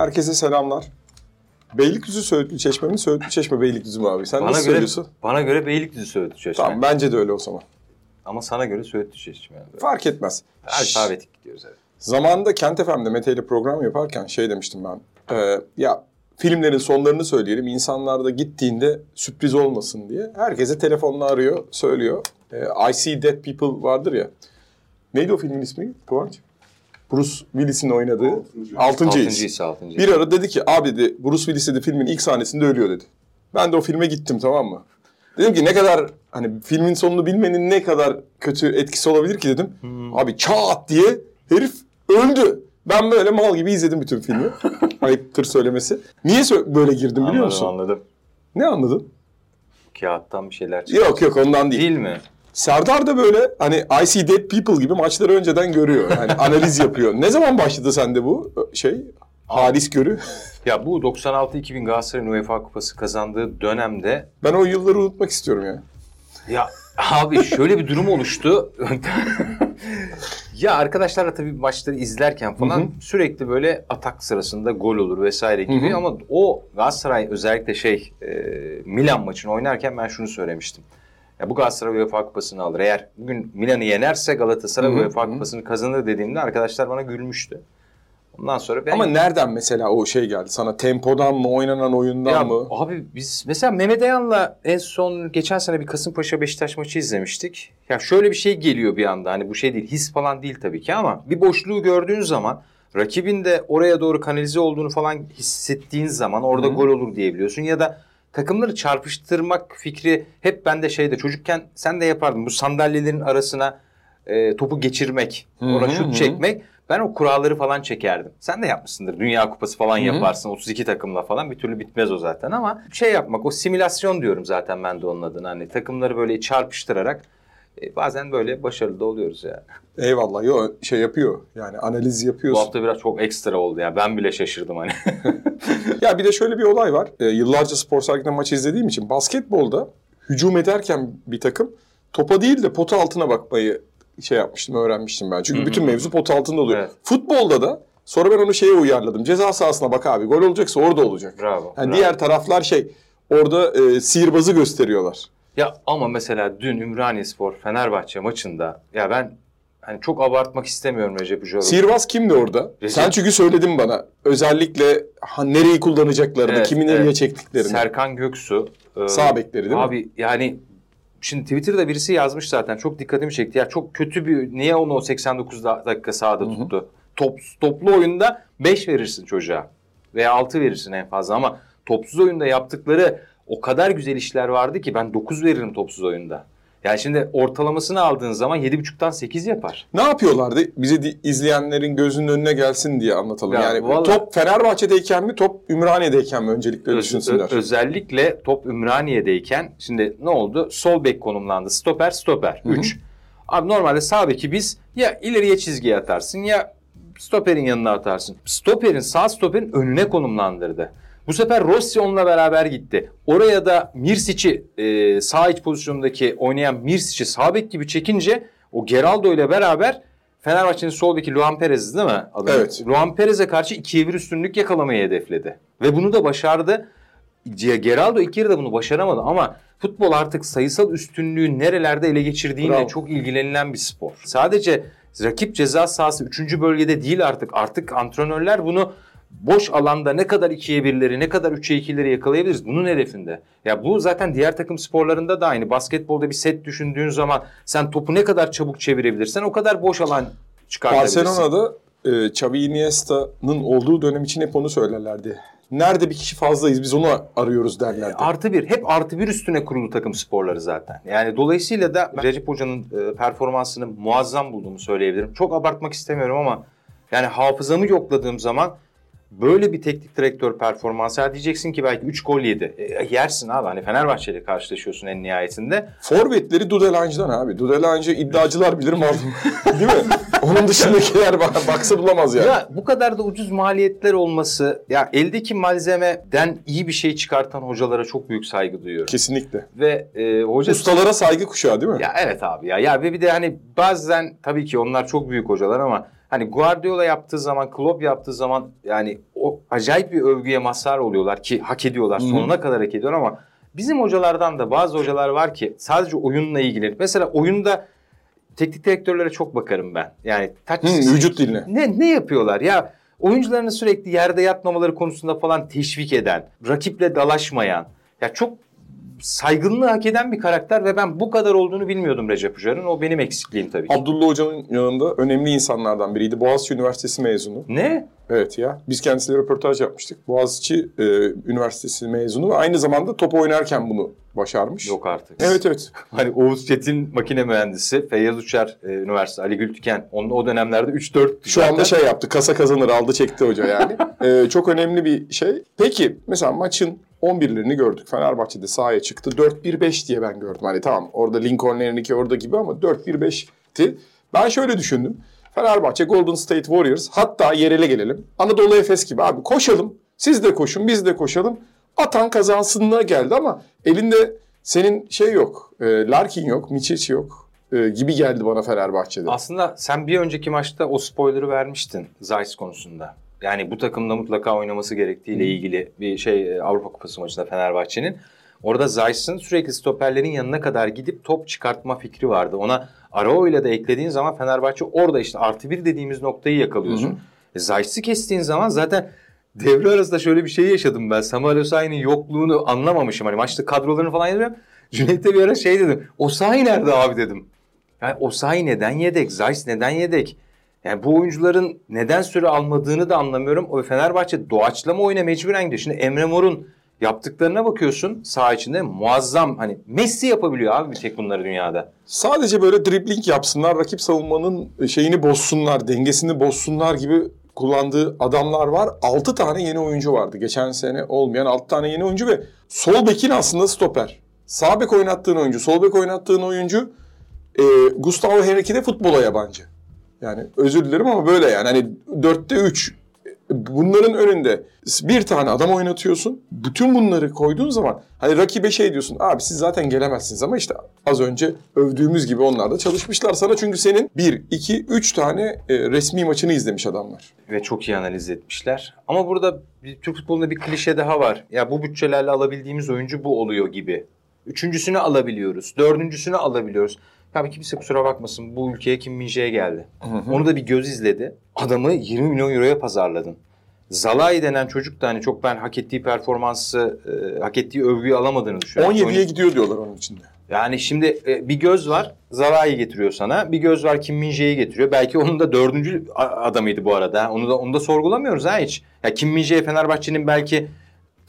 Herkese selamlar. Beylikdüzü Söğütlü Çeşme mi? Söğütlü Çeşme Beylikdüzü mü abi? Sen Bana nasıl göre, söylüyorsun? bana göre Beylikdüzü Söğütlü Çeşme. Tamam bence de öyle o zaman. Ama sana göre Söğütlü Çeşme. Yani. Fark etmez. Alfabetik gidiyoruz evet. Zamanında Kent FM'de Mete ile program yaparken şey demiştim ben. Ee, ya filmlerin sonlarını söyleyelim. İnsanlar da gittiğinde sürpriz olmasın diye. Herkese telefonla arıyor, söylüyor. Ee, I See Dead People vardır ya. Neydi o filmin ismi Kıvanç? Bruce Willis'in oynadığı Altıncı His. Bir ara dedi ki abi dedi Bruce Willis dedi filmin ilk sahnesinde ölüyor dedi. Ben de o filme gittim tamam mı? Dedim ki ne kadar hani filmin sonunu bilmenin ne kadar kötü etkisi olabilir ki dedim. Abi çat diye herif öldü. Ben böyle mal gibi izledim bütün filmi. Ayıptır söylemesi. Niye böyle girdim biliyor Anladım musun? anladım. Ne anladın? Kağıttan bir şeyler çıkıyor. Yok yok ondan değil. Değil mi? Serdar da böyle hani I See Dead People gibi maçları önceden görüyor. Yani analiz yapıyor. Ne zaman başladı sende bu şey? Halis görü. Ya bu 96-2000 Galatasaray'ın UEFA Kupası kazandığı dönemde Ben o yılları unutmak istiyorum ya. ya abi şöyle bir durum oluştu. ya arkadaşlarla tabii maçları izlerken falan Hı hı. sürekli böyle atak sırasında gol olur vesaire gibi Hı hı. ama o Galatasaray özellikle şey e, Milan maçını oynarken ben şunu söylemiştim. Ya bu Galatasaray UEFA Kupası'nı alır. Eğer bugün Milan'ı yenerse Galatasaray UEFA. Kupası'nı kazanır dediğimde arkadaşlar bana gülmüştü. Ondan sonra ben Ama nereden mesela o şey geldi? Sana tempodan mı, oynanan oyundan ya mı? abi biz mesela Mehmet Ayan'la en son geçen sene bir Kasımpaşa Beşiktaş maçı izlemiştik. Ya şöyle bir şey geliyor bir anda hani bu şey değil his falan değil tabii ki ama bir boşluğu gördüğün zaman rakibin de oraya doğru kanalize olduğunu falan hissettiğin zaman orada Hı hı. gol olur diyebiliyorsun ya da takımları çarpıştırmak fikri hep bende şeyde çocukken sen de yapardın bu sandalyelerin arasına e, topu geçirmek, hı şut çekmek. Ben o kuralları falan çekerdim. Sen de yapmışsındır. Dünya Kupası falan Hı hı. yaparsın. 32 takımla falan bir türlü bitmez o zaten ama şey yapmak o simülasyon diyorum zaten ben de onun adına. Hani takımları böyle çarpıştırarak e, bazen böyle başarılı da oluyoruz ya. Eyvallah. Yo şey yapıyor. Yani analiz Bu yapıyorsun. hafta biraz çok ekstra oldu ya. Ben bile şaşırdım hani. Ya bir de şöyle bir olay var. Ee, yıllarca spor salonunda maç izlediğim için basketbolda hücum ederken bir takım topa değil de pota altına bakmayı şey yapmıştım, öğrenmiştim ben. Çünkü bütün mevzu pota altında oluyor. Evet. Futbolda da sonra ben onu şeye uyarladım. Ceza sahasına bak abi. Gol olacaksa orada olacak. Bravo. Yani bravo. diğer taraflar şey orada e, sihirbazı gösteriyorlar. Ya ama mesela dün Ümraniye Spor Fenerbahçe maçında ya ben hani çok abartmak istemiyorum Recep Ucur'u. Sihirbaz kimdi orada? Recep- Sen çünkü söyledin bana. Özellikle ha, nereyi kullanacaklarını, Evet, kimi evet. çektiklerini. Serkan Göksu. e, Sağ bekleri değil mi? Abi yani şimdi Twitter'da birisi yazmış zaten çok dikkatimi çekti. Ya çok kötü bir niye onu o 89 da- dakika sahada Hı hı. tuttu? Top, toplu oyunda 5 verirsin çocuğa veya 6 verirsin en fazla ama topsuz oyunda yaptıkları o kadar güzel işler vardı ki ben 9 veririm topsuz oyunda. Yani şimdi ortalamasını aldığın zaman 7.5'tan 8 yapar. Ne yapıyorlardı? Bize di- izleyenlerin gözünün önüne gelsin diye anlatalım. Ya yani vallahi- top Fenerbahçe'deyken mi, top Ümraniye'deyken mi öncelikle Öz- düşünsünler. özellikle top Ümraniye'deyken şimdi ne oldu? Sol bek konumlandı. Stoper, stoper. Hı hı. 3. Abi normalde sağ beki biz ya ileriye çizgiye atarsın ya stoperin yanına atarsın. Stoperin sağ stoperin önüne konumlandırdı. Bu sefer Rossi onunla beraber gitti. Oraya da Mirsic'i e, sağ iç pozisyondaki oynayan Mirsic'i sağ bek gibi çekince o Geraldo ile beraber Fenerbahçe'nin sol beki Luan Perez değil mi? Adı? Evet. Luan Perez'e karşı 2'ye 1 üstünlük yakalamayı hedefledi. Ve bunu da başardı. Geraldo ilk yarıda bunu başaramadı ama futbol artık sayısal üstünlüğü nerelerde ele geçirdiğiyle Bravo. çok ilgilenilen bir spor. Sadece rakip ceza sahası 3. bölgede değil artık. Artık antrenörler bunu boş alanda ne kadar 2'ye 1'leri ne kadar 3'e 2'leri yakalayabiliriz bunun hedefinde. Ya bu zaten diğer takım sporlarında da aynı. Basketbolda bir set düşündüğün zaman sen topu ne kadar çabuk çevirebilirsen o kadar boş alan çıkartabilirsin. Barcelona'da e, Xavi Iniesta'nın olduğu dönem için hep onu söylerlerdi. Nerede bir kişi fazlayız biz onu arıyoruz derlerdi. Artı bir. Hep artı bir üstüne kurulu takım sporları zaten. Yani dolayısıyla da ben Recep Hoca'nın e, performansını muazzam bulduğumu söyleyebilirim. Çok abartmak istemiyorum ama yani hafızamı yokladığım zaman böyle bir teknik direktör performansı ya diyeceksin ki belki 3 gol yedi. E, yersin abi hani Fenerbahçe ile karşılaşıyorsun en nihayetinde. Forvetleri Dudelange'dan abi. Dudelange iddiacılar bilir malum. Değil mi? Onun dışındakiler bak- baksa bulamaz yani. Ya bu kadar da ucuz maliyetler olması ya eldeki malzemeden iyi bir şey çıkartan hocalara çok büyük saygı duyuyorum. Kesinlikle. Ve e, hoca Ustalara saygı kuşağı değil mi? Ya evet abi ya. Ya ve bir de hani bazen tabii ki onlar çok büyük hocalar ama Hani Guardiola yaptığı zaman, Klopp yaptığı zaman yani o acayip bir övgüye mazhar oluyorlar ki hak ediyorlar. Hı. Sonuna kadar hak ediyor ama bizim hocalardan da bazı hocalar var ki sadece oyunla ilgili. Mesela oyunda teknik direktörlere çok bakarım ben. Yani taç Hı, vücut diline. ne ne yapıyorlar ya? Oyuncularını sürekli yerde yatmamaları konusunda falan teşvik eden, rakiple dalaşmayan. Ya çok saygınlığı hak eden bir karakter ve ben bu kadar olduğunu bilmiyordum Recep Ucar'ın. O benim eksikliğim tabii ki. Abdullah Hoca'nın yanında önemli insanlardan biriydi. Boğaziçi Üniversitesi mezunu. Ne? Evet ya. Biz kendisiyle röportaj yapmıştık. Boğaziçi e, Üniversitesi mezunu ve aynı zamanda top oynarken bunu başarmış. Yok artık. Evet evet. Hani Oğuz Çetin makine mühendisi, Feyyaz Uçar e, Üniversitesi, Ali Gültüken. Onun o dönemlerde 3-4 Şu anda şey yaptı. Kasa kazanır aldı çekti hoca yani. E, çok önemli bir şey. Peki mesela maçın 11'lerini gördük. Fenerbahçe'de sahaya çıktı. 4-1-5 diye ben gördüm. Hani tamam orada Lincoln'lerinki orada gibi ama 4-1-5'ti. Ben şöyle düşündüm. Fenerbahçe, Golden State Warriors hatta yerele gelelim. Anadolu Efes gibi abi koşalım. Siz de koşun biz de koşalım. Atan kazansınına geldi ama elinde senin şey yok. E, Larkin yok, Miçic yok e, gibi geldi bana Fenerbahçe'de. Aslında sen bir önceki maçta o spoiler'ı vermiştin Zayt konusunda. Yani bu takımda mutlaka oynaması gerektiğiyle ilgili bir şey e, Avrupa Kupası maçında Fenerbahçe'nin. Orada Zayt'ın sürekli stoperlerin yanına kadar gidip top çıkartma fikri vardı. Ona Arao'yla da eklediğin zaman Fenerbahçe orada işte artı bir dediğimiz noktayı yakalıyorsun. Hı hı. E, kestiğin zaman zaten devre arasında şöyle bir şey yaşadım ben. Samuel Osayi'nin yokluğunu anlamamışım. Hani maçta kadrolarını falan yazıyorum. Cüneyt'e bir ara şey dedim. Osayi nerede abi dedim. Yani Osayi neden yedek? Zayt neden yedek? Yani bu oyuncuların neden süre almadığını da anlamıyorum. O Fenerbahçe doğaçlama oyuna mecburen gidiyor. Şimdi Emre Mor'un yaptıklarına bakıyorsun saha içinde muazzam hani Messi yapabiliyor abi bir tek bunları dünyada. Sadece böyle dribbling yapsınlar, rakip savunmanın şeyini bozsunlar, dengesini bozsunlar gibi kullandığı adamlar var. 6 tane yeni oyuncu vardı. Geçen sene olmayan 6 tane yeni oyuncu ve sol bekin aslında stoper. Sağ bek oynattığın oyuncu, sol bek oynattığın oyuncu e, Gustavo Henrique de futbola yabancı. Yani özür dilerim ama böyle yani hani 4'te 3 bunların önünde bir tane adam oynatıyorsun. Bütün bunları koyduğun zaman hani rakibe şey diyorsun. Abi siz zaten gelemezsiniz ama işte az önce övdüğümüz gibi onlar da çalışmışlar sana. Çünkü senin 1, 2, 3 tane e, resmi maçını izlemiş adamlar. Ve çok iyi analiz etmişler. Ama burada bir, Türk futbolunda bir klişe daha var. Ya bu bütçelerle alabildiğimiz oyuncu bu oluyor gibi. Üçüncüsünü alabiliyoruz. Dördüncüsünü alabiliyoruz. Ya kimse kusura bakmasın bu ülkeye Kim Min-jae geldi. Onu da bir göz izledi. Adamı 20 milyon euroya pazarladın. Zalai denen çocuk da hani çok ben hak ettiği performansı, e, hak ettiği övgüyü alamadığını düşünüyorum. 17'ye gidiyor diyorlar onun içinde. Yani şimdi e, bir göz var Zalai'yi getiriyor sana. Bir göz var Kim Min-jae'yi getiriyor. Belki onun da dördüncü adamıydı bu arada. Onu da onu da sorgulamıyoruz ha hiç. Ya Kim Min-jae Fenerbahçe'nin belki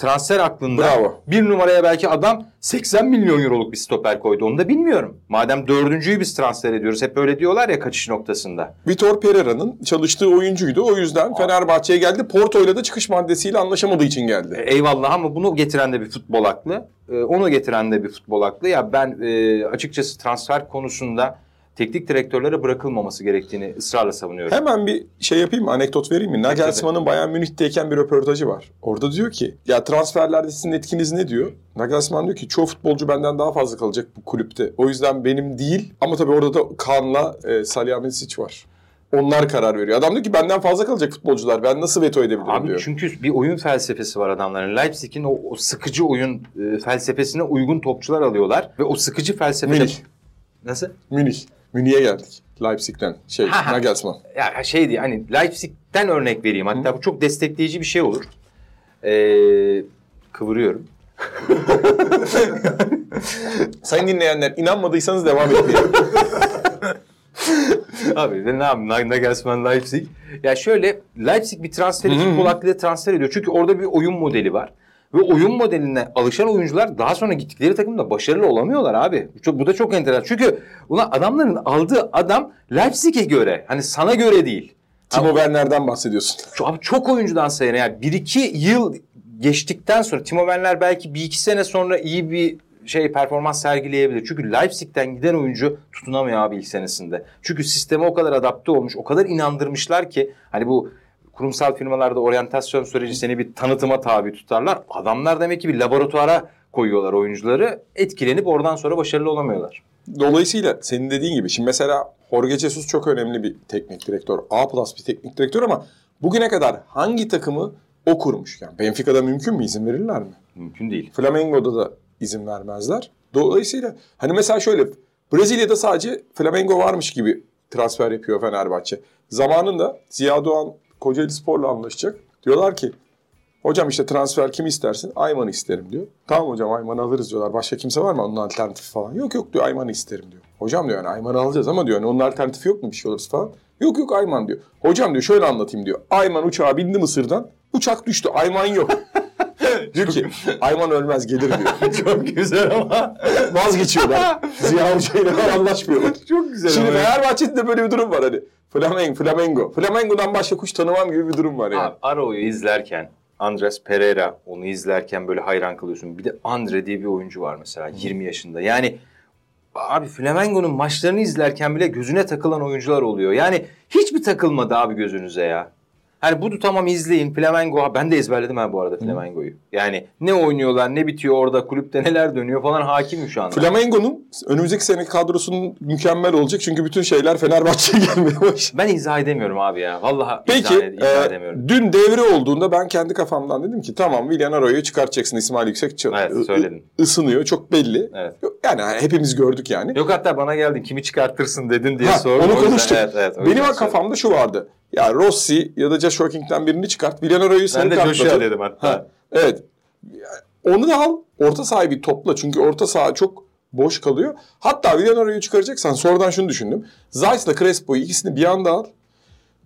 transfer aklında Bravo. bir numaraya belki adam 80 milyon euroluk bir stoper koydu. Onu da bilmiyorum. Madem dördüncüyü biz transfer ediyoruz. Hep öyle diyorlar ya kaçış noktasında. Vitor Pereira'nın çalıştığı oyuncuydu. O yüzden Fenerbahçe'ye geldi. Porto'yla da çıkış maddesiyle anlaşamadığı için E, geldi. Eyvallah ama bunu getiren de bir futbol aklı. E, Onu getiren de bir futbol aklı. Ya ben e, açıkçası transfer konusunda teknik direktörlere bırakılmaması gerektiğini ısrarla savunuyorum. Hemen bir şey yapayım mı? Anekdot vereyim mi? Nagelsmann'ın Bayern Münih'teyken bir röportajı var. Orada diyor ki ya transferlerde sizin etkiniz ne diyor? Nagelsmann diyor ki çoğu futbolcu benden daha fazla kalacak bu kulüpte. O yüzden benim değil. Ama tabii orada da Kaan'la e, Salihamidzic var. Onlar karar veriyor. Adam diyor ki benden fazla kalacak futbolcular. Ben nasıl veto edebilirim Abi diyor. çünkü bir oyun felsefesi var adamların. Leipzig'in o, o sıkıcı oyun e, felsefesine uygun topçular alıyorlar ve o sıkıcı felsefede Münih. nasıl? Münih. Münih'e geldik. Leipzig'ten. Şey Ha. Nagelsmann. Ya şey diye hani Leipzig'ten örnek vereyim. Hatta bu çok destekleyici bir şey olur. Ee, kıvırıyorum. Sayın dinleyenler inanmadıysanız devam etmeyin. Abi ne yapayım Nag- Nagelsmann Leipzig. Ya şöyle Leipzig bir transferi Hı hı. futbol aklıyla transfer ediyor. Çünkü orada bir oyun modeli var. Ve oyun modeline alışan oyuncular daha sonra gittikleri takımda başarılı olamıyorlar abi. Bu, bu da çok enteresan. Çünkü ulan adamların aldığı adam Leipzig'e göre. Hani sana göre değil. Timo Werner'den bahsediyorsun. Şu, abi çok oyuncudan sayın yani 1-2 yıl geçtikten sonra Timo Werner belki 1-2 sene sonra iyi bir şey performans sergileyebilir. Çünkü Leipzig'ten giden oyuncu tutunamıyor abi ilk senesinde. Çünkü sisteme o kadar adapte olmuş, o kadar inandırmışlar ki hani bu kurumsal firmalarda oryantasyon süreci seni bir tanıtıma tabi tutarlar. Adamlar demek ki bir laboratuvara koyuyorlar oyuncuları. Etkilenip oradan sonra başarılı olamıyorlar. Dolayısıyla senin dediğin gibi şimdi mesela Jorge Jesus çok önemli bir teknik direktör. A plus bir teknik direktör ama bugüne kadar hangi takımı o kurmuş? Yani Benfica'da mümkün mü izin verirler mi? Mümkün değil. Flamengo'da da izin vermezler. Dolayısıyla hani mesela şöyle Brezilya'da sadece Flamengo varmış gibi transfer yapıyor Fenerbahçe. Zamanında Ziya Doğan Kocaeli Spor'la anlaşacak. Diyorlar ki hocam işte transfer kimi istersin? Ayman'ı isterim diyor. Tamam hocam Ayman'ı alırız diyorlar. Başka kimse var mı onun alternatifi falan? Yok yok diyor Ayman'ı isterim diyor. Hocam diyor yani Ayman'ı alacağız ama diyor hani onun alternatifi yok mu bir şey olursa falan. Yok yok Ayman diyor. Hocam diyor şöyle anlatayım diyor. Ayman uçağa bindi Mısır'dan. Uçak düştü. Ayman yok. diyor ki Ayman ölmez gelir diyor. Çok güzel ama. Vazgeçiyorlar. Ziya Hoca ile anlaşmıyorlar. Çok güzel Şimdi. Fenerbahçe'de de böyle bir durum var hani. Flamengo, Flamengo. Flamengo'dan başka kuş tanımam gibi bir durum var yani. Abi Aro'yu izlerken Andres Pereira onu izlerken böyle hayran kalıyorsun. Bir de Andre diye bir oyuncu var mesela 20 yaşında. Yani abi Flamengo'nun maçlarını izlerken bile gözüne takılan oyuncular oluyor. Yani hiç mi takılmadı abi gözünüze ya? Hani bunu tamam izleyin Flamengo. Ben de ezberledim ha bu arada Flamengo'yu. Yani ne oynuyorlar, ne bitiyor orada, kulüpte neler dönüyor falan hakimim şu anda. Flamengo'nun önümüzdeki sene kadrosunun mükemmel olacak çünkü bütün şeyler Fenerbahçe'ye gelmeye başladı. Ben izah edemiyorum abi ya. Vallahi Peki izah, izah e, edemiyorum. dün devre olduğunda ben kendi kafamdan dedim ki tamam Willian Aro'yu çıkartacaksın İsmail Yüksek Evet, söyledin. ısınıyor çok belli. Evet. Yani hepimiz gördük yani. Yok hatta bana geldin kimi çıkartırsın dedin diye Ha, sordum. onu konuştuk. Evet, evet, Benim kafamda şu vardı. Ya Rossi ya da Joshua King'den birini çıkart. Villanoro'yu sarı Ben de. Joshua dedim hatta. Ha, evet. Onu da al. Orta sahayı bir topla. Çünkü orta saha çok boş kalıyor. Hatta Villanoro'yu çıkaracaksan sonradan şunu düşündüm. Zayt'la Crespo'yu ikisini bir anda al.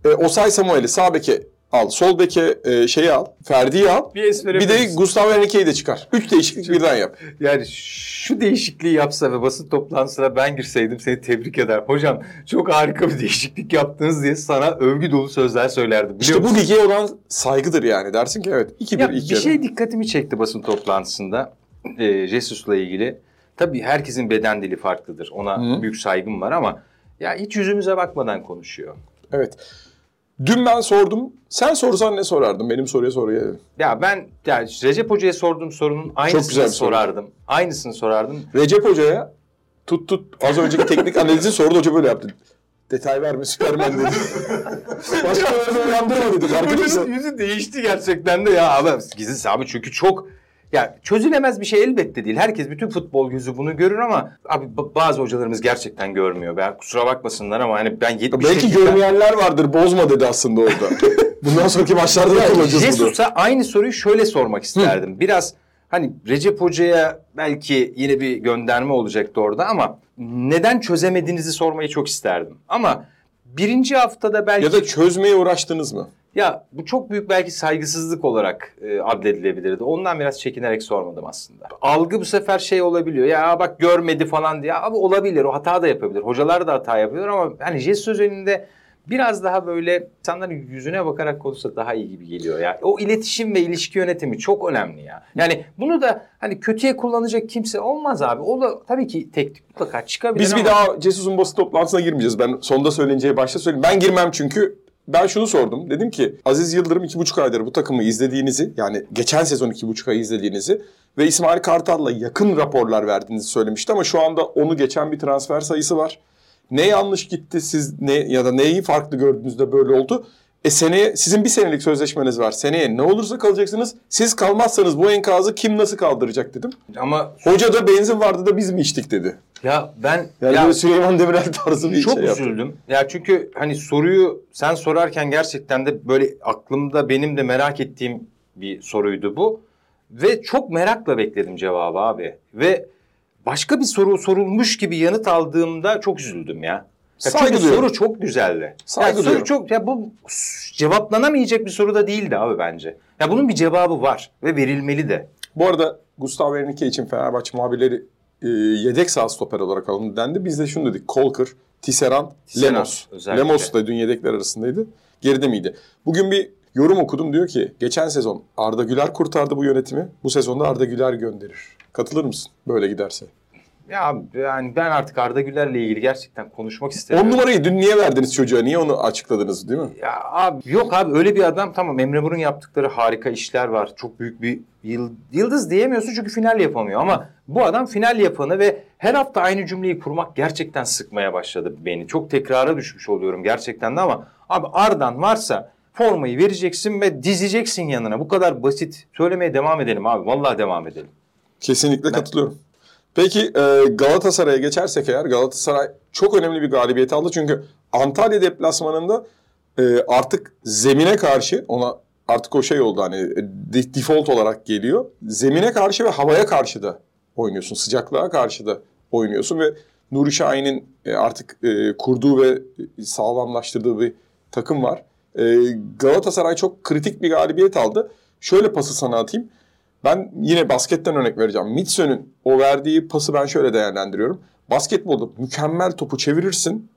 E, Osay Samuel'i sağ beke al. Sol beke e, şeyi al. Ferdi'yi al. Bir Bir de. Gustavo Henrique'yi de çıkar. Üç değişiklik birden yap. Yani şu değişikliği yapsa ve basın toplantısına ben girseydim seni tebrik eder. Hocam çok harika bir değişiklik yaptınız diye sana övgü dolu sözler söylerdim. Biliyor İşte bu musun? lige olan saygıdır yani. Dersin ki evet 2-1 Ya ilk bir şey dikkatimi çekti basın toplantısında e, Jesus'la ilgili. Tabii herkesin beden dili farklıdır. Ona Hı. büyük saygım var ama ya hiç yüzümüze bakmadan konuşuyor. Evet. Dün ben sordum. Sen sorsan ne sorardın? Benim soruya soruya. Ya ben ya Recep Hoca'ya sorduğum sorunun aynısını güzel bir soru. sorardım. Aynısını sorardım. Recep Hoca'ya tut tut az önceki teknik analizi sordu hoca böyle yaptı. Detay verme Süpermen dedi. Başka bir uyandırma dedi. Arkadaşlar. Hoca'nın yüzü değişti gerçekten de ya abi. Gizli abi çünkü çok ya çözülemez bir şey elbette değil. Herkes bütün futbol gözü bunu görür ama abi ba- bazı hocalarımız gerçekten görmüyor. Ben kusura bakmasınlar ama hani ben 70 Belki dakika- görmeyenler vardır. Bozma dedi aslında orada. Bundan sonraki maçlarda da kullanacağız bunu. Jesus'a aynı soruyu şöyle sormak isterdim. Biraz hani Recep Hoca'ya belki yine bir gönderme olacaktı orada ama neden çözemediğinizi sormayı çok isterdim. Ama birinci haftada belki Ya da çözmeye uğraştınız mı? Ya bu çok büyük belki saygısızlık olarak e, adledilebilirdi. Ondan biraz çekinerek sormadım aslında. Algı bu sefer şey olabiliyor. Ya bak görmedi falan diye. Abi olabilir. O hata da yapabilir. Hocalar da hata yapıyor ama hani Jesus özelinde biraz daha böyle insanların yüzüne bakarak konuşsa daha iyi gibi geliyor ya. O iletişim ve ilişki yönetimi çok önemli ya. Yani bunu da hani kötüye kullanacak kimse olmaz abi. O da tabii ki teknik mutlaka çıkabilir Biz bir ama- daha Cesus'un basın toplantısına girmeyeceğiz. Ben sonda söyleneceği başta söyleyeyim. Ben girmem çünkü ben şunu sordum. Dedim ki Aziz Yıldırım iki buçuk aydır bu takımı izlediğinizi yani geçen sezon iki buçuk ay izlediğinizi ve İsmail Kartal'la yakın raporlar verdiğinizi söylemişti ama şu anda onu geçen bir transfer sayısı var. Ne yanlış gitti siz ne ya da neyi farklı gördüğünüzde böyle oldu? E seneye sizin bir senelik sözleşmeniz var. Seneye ne olursa kalacaksınız. Siz kalmazsanız bu enkazı kim nasıl kaldıracak dedim. ama Hoca da benzin vardı da biz mi içtik dedi. ya ben Yani ya, böyle Süleyman Demirel tarzı bir çok şey yaptı. üzüldüm. Ya çünkü hani soruyu sen sorarken gerçekten de böyle aklımda benim de merak ettiğim bir soruydu bu. Ve çok merakla bekledim cevabı abi. Ve başka bir soru sorulmuş gibi yanıt aldığımda çok üzüldüm ya. Ya Saygı çünkü duyuyorum. soru çok güzeldi. Saygı ya soru duyuyorum. çok ya bu cevaplanamayacak bir soru da değildi abi bence. Ya bunun bir cevabı var ve verilmeli de. Bu arada Gustavo Henrique için Fenerbahçe muhabirleri e, yedek sağ stoper olarak alındı dendi. Biz de şunu dedik. Tisserand, Tisserand Lemos. özellikle. Lemos da dün yedekler arasındaydı. Geride miydi? Bugün bir yorum okudum. Diyor ki geçen sezon Arda Güler kurtardı bu yönetimi. Bu sezonda Arda Güler gönderir. Katılır mısın böyle giderse? Ya yani ben artık Arda Güler'le ilgili gerçekten konuşmak istemiyorum. 10 numarayı dün niye verdiniz çocuğa? Niye onu açıkladınız değil mi? Ya abi yok abi öyle bir adam tamam Emre Mor'un yaptıkları harika işler var. Çok büyük bir yıl- yıldız diyemiyorsun çünkü final yapamıyor ama Bu adam final yapanı ve her hafta aynı cümleyi kurmak gerçekten sıkmaya başladı beni. Çok tekrara düşmüş oluyorum gerçekten de ama abi Ardan varsa formayı vereceksin ve dizeceksin yanına. Bu kadar basit. Söylemeye devam edelim abi. Vallahi devam edelim. Kesinlikle katılıyorum. Peki e, Galatasaray'a geçersek eğer Galatasaray çok önemli bir galibiyet aldı. Çünkü Antalya deplasmanında e, artık zemine karşı ona artık o şey oldu hani e, de- default olarak geliyor. Zemine karşı ve havaya karşı da oynuyorsun. Sıcaklığa karşı da oynuyorsun ve Nuri Şahin'in artık kurduğu ve sağlamlaştırdığı bir takım var. Galatasaray çok kritik bir galibiyet aldı. Şöyle pası sana atayım. Ben yine basketten örnek vereceğim. Mitsö'nün o verdiği pası ben şöyle değerlendiriyorum. Basketbolda mükemmel topu çevirirsin.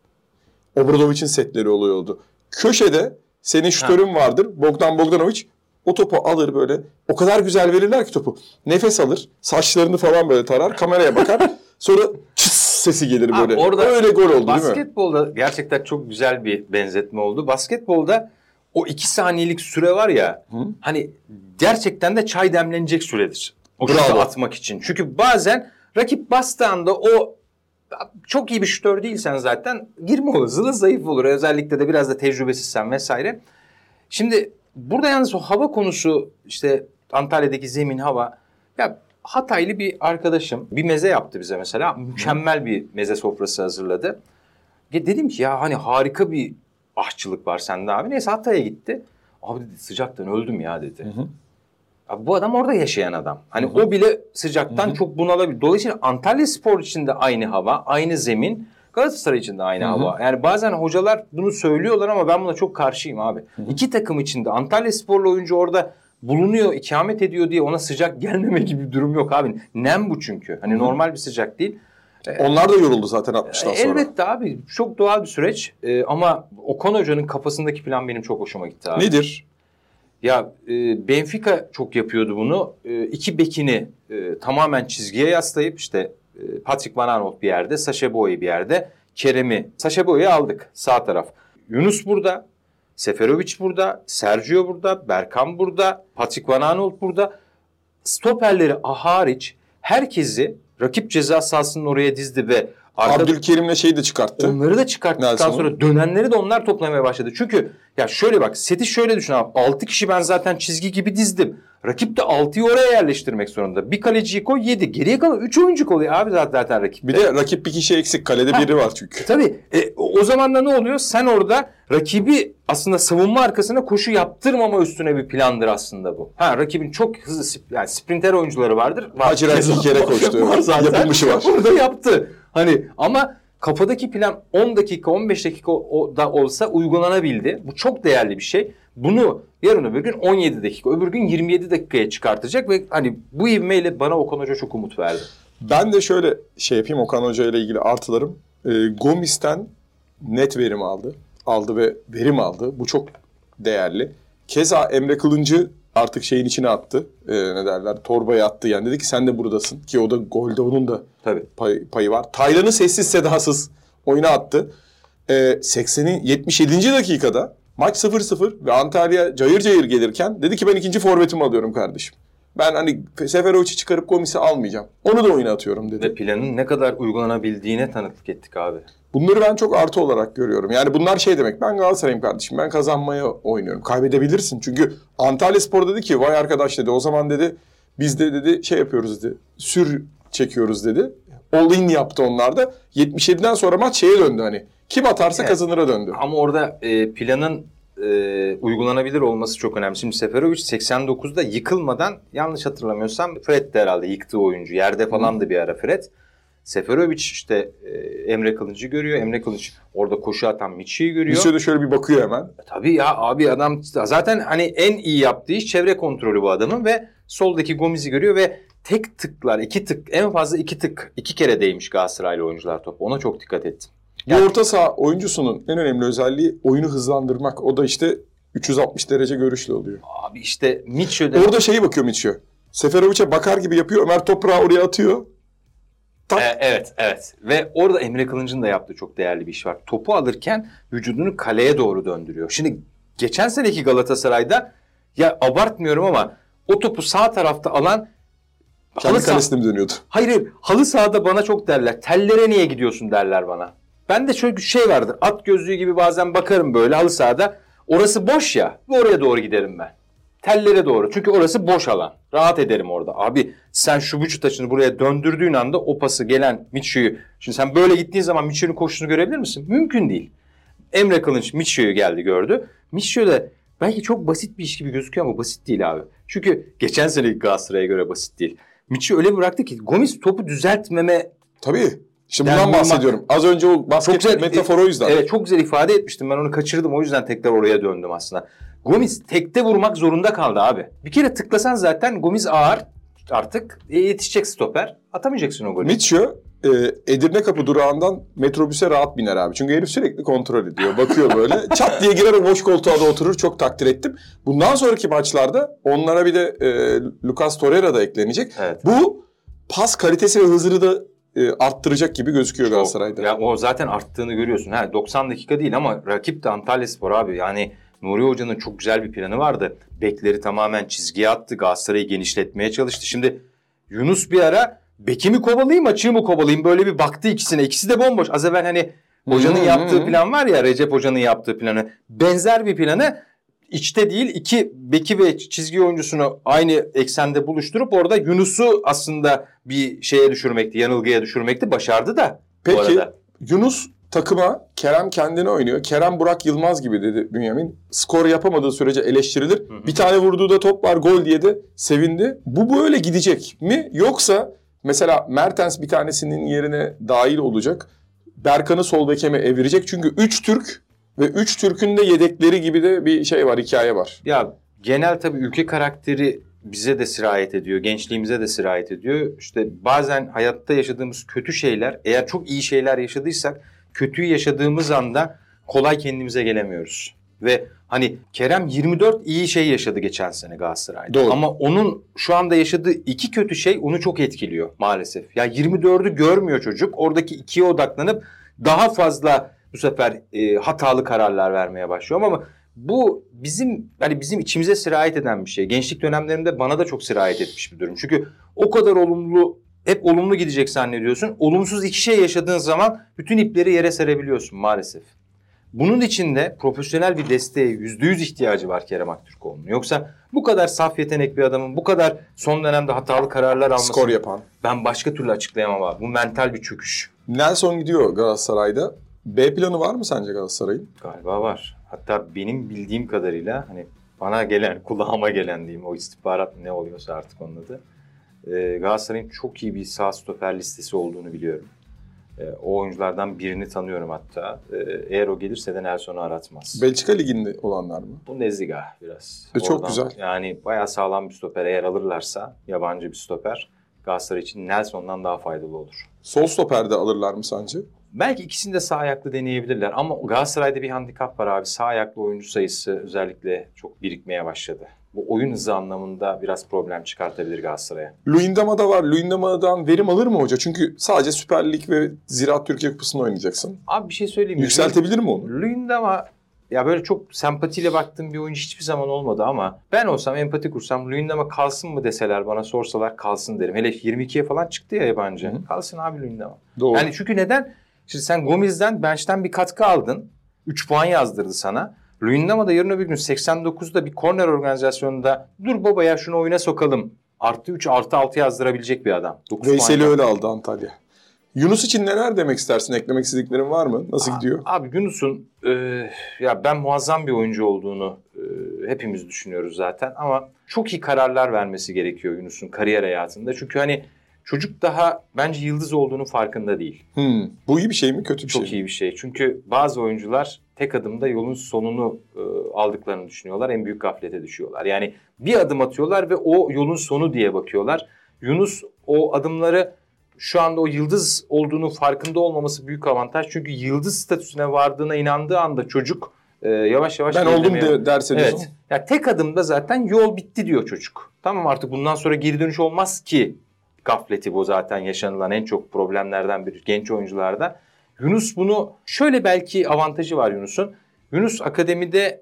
Obradovic'in setleri oluyordu. Köşede senin şütörün vardır. Bogdan Bogdanovic o topu alır böyle. O kadar güzel verirler ki topu. Nefes alır. Saçlarını falan böyle tarar. Kameraya bakar. Sonra çıs sesi gelir Abi böyle. orada Öyle gol oldu değil mi? Basketbolda gerçekten çok güzel bir benzetme oldu. Basketbolda o iki saniyelik süre var ya Hı. hani gerçekten de çay demlenecek süredir. O şutu atmak için. Çünkü bazen rakip bastığı anda o çok iyi bir şutör değilsen zaten girme olasılığı zayıf olur. Özellikle de biraz da tecrübesizsen vesaire. Şimdi burada yalnız o hava konusu işte Antalya'daki zemin hava ya Hataylı bir arkadaşım bir meze yaptı bize mesela. Mükemmel bir meze sofrası hazırladı. Ya dedim ki ya hani harika bir aşçılık var sende abi. Neyse Hatay'a gitti. Abi dedi sıcaktan öldüm ya dedi. Hı hı. Abi bu adam orada yaşayan adam. Hani o bile sıcaktan Hı hı. çok bunalabilir. Dolayısıyla Antalya Spor için de aynı hava, aynı zemin. Galatasaray için de aynı Hı hı. hava. Yani bazen hocalar bunu söylüyorlar ama ben buna çok karşıyım abi. İki takım içinde Antalya Sporlu oyuncu orada bulunuyor, ikamet ediyor diye ona sıcak gelmeme gibi bir durum yok abi. Nem bu çünkü. Hani normal bir sıcak değil. Onlar da yoruldu zaten 60'tan sonra. Elbette abi çok doğal bir süreç Ee, ama Okan Hoca'nın kafasındaki plan benim çok hoşuma gitti abi. Nedir? Ya e, Benfica çok yapıyordu bunu. E, iki bekini e, tamamen çizgiye yaslayıp işte e, Patrick Van Aanholt bir yerde, Sacha Boey bir yerde, Kerem'i, Sacha Boey'i aldık sağ taraf. Yunus burada, Seferovic burada, Sergio burada, Berkan burada, Patrick Van Aanholt burada. Stoperleri hariç herkesi rakip ceza sahasının oraya dizdi ve arka- Abdülkerim'le şeyi de çıkarttı. Onları da çıkarttıktan Nelson. sonra dönenleri de onlar toplamaya başladı. Çünkü ya şöyle bak seti şöyle düşün abi. 6 kişi ben zaten çizgi gibi dizdim. Rakip de 6'yı oraya yerleştirmek zorunda. Bir kaleciyi koy 7. Geriye kalan 3 oyuncu koyuyor abi zaten, zaten rakip. Bir de rakip bir kişi eksik. Kalede Ha. biri var çünkü. Tabii e, o zaman da ne oluyor? Sen orada rakibi aslında savunma arkasına koşu yaptırmama üstüne bir plandır aslında bu. Ha rakibin çok hızlı yani sprinter oyuncuları vardır. Var. Hacı iki kere koştu. Var zaten. Yapılmışı var. Orada yaptı. Hani ama kafadaki plan 10 dakika 15 dakika da olsa uygulanabildi. Bu çok değerli bir şey. Bunu yarın öbür gün 17 dakika, öbür gün 27 dakikaya çıkartacak ve hani bu ivmeyle bana Okan Hoca çok umut verdi. Ben de şöyle şey yapayım Okan Hoca ile ilgili artılarım. Ee, Gomis'ten net verim aldı. Aldı ve verim aldı. Bu çok değerli. Keza Emre Kılıncı artık şeyin içine attı. Ee, ne derler? Torbaya attı yani. Dedi ki sen de buradasın. Ki o da golde onun da Tabii. pay- payı var. Taylan'ı sessiz sedasız oyuna attı. Ee, 80'in 77. dakikada maç 0-0 ve Antalya cayır cayır gelirken dedi ki ben ikinci forvetimi alıyorum kardeşim. Ben hani Seferovic'i çıkarıp Gomis'i almayacağım. Onu da oyuna atıyorum dedi. Ve planın ne kadar uygulanabildiğine tanıklık ettik abi. Bunları ben çok artı olarak görüyorum. Yani bunlar şey demek. Ben Galatasaray'ım kardeşim. Ben kazanmaya oynuyorum. Kaybedebilirsin. Çünkü Antalya Spor dedi ki vay arkadaş dedi. O zaman dedi biz de dedi şey yapıyoruz dedi. Sür çekiyoruz dedi. All in yaptı onlar da. 77'den sonra maç şeye döndü hani. Kim atarsa Evet. kazanıra döndü. Ama orada e, planın e, uygulanabilir olması çok önemli. Şimdi Seferovic 89'da yıkılmadan yanlış hatırlamıyorsam Fred de herhalde yıktığı oyuncu. Yerde falan da bir ara Fred. Seferovic işte e, Emre Kılıncı görüyor. Emre Kılıç orada koşu atan Miçi'yi görüyor. Bir süre şöyle bir bakıyor hemen. E, Tabii ya abi adam zaten hani en iyi yaptığı iş çevre kontrolü bu adamın ve soldaki Gomez'i görüyor ve tek tıklar iki tık en fazla iki tık iki kere değmiş Galatasaraylı oyuncular top. Ona çok dikkat ettim. Yani- orta saha oyuncusunun en önemli özelliği oyunu hızlandırmak. O da işte 360 derece görüşlü oluyor. Abi işte Mitchell'de Orada şeyi bakıyor Mitchell. Seferovic'e bakar gibi yapıyor. Ömer toprağı oraya atıyor. Tak. E, evet, evet. Ve orada Emre Kılınç'ın da yaptığı çok değerli bir iş var. Topu alırken vücudunu kaleye doğru döndürüyor. Şimdi geçen seneki Galatasaray'da ya abartmıyorum ama o topu sağ tarafta alan Kendi Halı kalesine mi dönüyordu? Hayır hayır halı sahada bana çok derler. Tellere niye gidiyorsun derler bana. Ben de bir şey vardır. At gözlüğü gibi bazen bakarım böyle halı sahada. Orası boş ya. Oraya doğru giderim ben. Tellere doğru. Çünkü orası boş alan. Rahat ederim orada. Abi sen şu vücut açını buraya döndürdüğün anda o pası gelen Mitchell'ü. Şimdi sen böyle gittiğin zaman Mitchell'in koşusunu görebilir misin? Mümkün değil. Emre Kılınç Mitchell'ü geldi gördü. Mitchell de belki çok basit bir iş gibi gözüküyor ama basit değil abi. Çünkü geçen seneki Galatasaray'a göre basit değil. Mitchell öyle bıraktı ki Gomis topu düzeltmeme Tabii. İşte Yani bundan bahsediyorum. Az önce o basket güzel- metaforu o yüzden. Evet çok güzel ifade etmiştim. Ben onu kaçırdım. O yüzden tekrar oraya döndüm aslında. Gomis tekte vurmak zorunda kaldı abi. Bir kere tıklasan zaten Gomis ağır artık e, yetişecek stoper. Atamayacaksın o golü. Mitchell e, Edirne Kapı durağından metrobüse rahat biner abi. Çünkü herif sürekli kontrol ediyor. Bakıyor böyle. Çat diye girer o boş koltuğa da oturur. Çok takdir ettim. Bundan sonraki maçlarda onlara bir de e, Lucas Torreira da eklenecek. Evet. Bu pas kalitesi ve hızını da e, arttıracak gibi gözüküyor Galatasaray'da. Ya o zaten arttığını görüyorsun. Ha 90 dakika değil ama rakip de Antalyaspor abi. Yani Nuri Hoca'nın çok güzel bir planı vardı. Bekleri tamamen çizgiye attı. Galatasaray'ı genişletmeye çalıştı. Şimdi Yunus bir ara beki mi kovalayayım açığı mı kovalayayım böyle bir baktı ikisine. İkisi de bomboş. Az evvel hani hocanın hı yaptığı hı. plan var ya Recep Hoca'nın yaptığı planı. Benzer bir planı içte değil iki beki ve çizgi oyuncusunu aynı eksende buluşturup orada Yunus'u aslında bir şeye düşürmekti, yanılgıya düşürmekti. Başardı da bu Peki arada. Yunus takıma Kerem kendine oynuyor. Kerem Burak Yılmaz gibi dedi Bünyamin. Skor yapamadığı sürece eleştirilir. hı. Bir tane vurduğu da top var gol diye de sevindi. Bu böyle gidecek mi? Yoksa mesela Mertens bir tanesinin yerine dahil olacak. Berkan'ı sol beke mi evirecek? Çünkü 3 Türk ve 3 Türk'ün de yedekleri gibi de bir şey var, hikaye var. Ya genel tabii ülke karakteri bize de sirayet ediyor, gençliğimize de sirayet ediyor. İşte bazen hayatta yaşadığımız kötü şeyler, eğer çok iyi şeyler yaşadıysak, kötüyü yaşadığımız anda kolay kendimize gelemiyoruz. Ve hani Kerem 24 iyi şey yaşadı geçen sene Galatasaray'da. Doğru. Ama onun şu anda yaşadığı iki kötü şey onu çok etkiliyor maalesef. Ya 24'ü görmüyor çocuk. Oradaki ikiye odaklanıp daha fazla bu sefer e, hatalı kararlar vermeye başlıyor ama bu bizim hani bizim içimize sirayet eden bir şey. Gençlik dönemlerimde bana da çok sirayet etmiş bir durum. Çünkü o kadar olumlu hep olumlu gidecek zannediyorsun. Olumsuz iki şey yaşadığın zaman bütün ipleri yere serebiliyorsun maalesef. Bunun için de profesyonel bir desteğe yüzde yüz ihtiyacı var Kerem Aktürkoğlu'nun. Yoksa bu kadar saf yetenek bir adamın bu kadar son dönemde hatalı kararlar alması Skor yapan. ben başka türlü açıklayamam abi. Bu mental bir çöküş. Nelson gidiyor Galatasaray'da. B planı var mı sence Galatasaray'ın? Galiba var. Hatta benim bildiğim kadarıyla hani bana gelen, kulağıma gelen diyeyim o istihbarat ne oluyorsa artık onun adı. Ee, Galatasaray'ın çok iyi bir sağ stoper listesi olduğunu biliyorum. Ee, o oyunculardan birini tanıyorum hatta. Ee, eğer o gelirse de Nelson'u aratmaz. Belçika Ligi'nde olanlar mı? Bundesliga biraz. E, çok güzel. Yani bayağı sağlam bir stoper eğer alırlarsa yabancı bir stoper Galatasaray için Nelson'dan daha faydalı olur. Sol stoperde alırlar mı sence? Belki ikisini de sağ ayaklı deneyebilirler ama Galatasaray'da bir handikap var abi. Sağ ayaklı oyuncu sayısı özellikle çok birikmeye başladı. Bu oyun hızı anlamında biraz problem çıkartabilir Galatasaray'a. Luyendama da var. Luyendama'dan verim alır mı hoca? Çünkü sadece Süper Lig ve Ziraat Türkiye Kupası'nda oynayacaksın. Abi bir şey söyleyeyim mi? Yükseltebilir mi onu? Luyendama ya böyle çok sempatiyle baktığım bir oyuncu hiçbir zaman olmadı ama ben olsam empati kursam Luyendama kalsın mı deseler bana sorsalar kalsın derim. Hele 22'ye falan çıktı ya yabancı. Hı. Kalsın abi Luyendama. Doğru. Yani çünkü neden? Şimdi sen Gomez'den bench'ten bir katkı aldın. 3 puan yazdırdı sana. Luyendama da yarın öbür gün 89'da bir korner organizasyonunda dur baba ya şunu oyuna sokalım. Artı 3 artı 6 yazdırabilecek bir adam. 9 Veysel'i öyle aldı Antalya. Yunus için neler demek istersin? Eklemek istediklerin var mı? Nasıl gidiyor? Abi Yunus'un e, ya ben muazzam bir oyuncu olduğunu e, hepimiz düşünüyoruz zaten ama çok iyi kararlar vermesi gerekiyor Yunus'un kariyer hayatında. Çünkü hani çocuk daha bence yıldız olduğunu farkında değil. Hmm. Bu iyi bir şey mi? Kötü bir Çok şey mi? iyi bir şey. Çünkü bazı oyuncular tek adımda yolun sonunu e, aldıklarını düşünüyorlar. En büyük gaflete düşüyorlar. Yani bir adım atıyorlar ve o yolun sonu diye bakıyorlar. Yunus o adımları şu anda o yıldız olduğunu farkında olmaması büyük avantaj. Çünkü yıldız statüsüne vardığına inandığı anda çocuk e, yavaş yavaş Ben oldum de, derse diyorsun. Evet. Ya tek adımda zaten yol bitti diyor çocuk. Tamam artık bundan sonra geri dönüş olmaz ki gafleti bu zaten yaşanılan en çok problemlerden biri genç oyuncularda. Yunus bunu şöyle belki avantajı var Yunus'un. Yunus akademide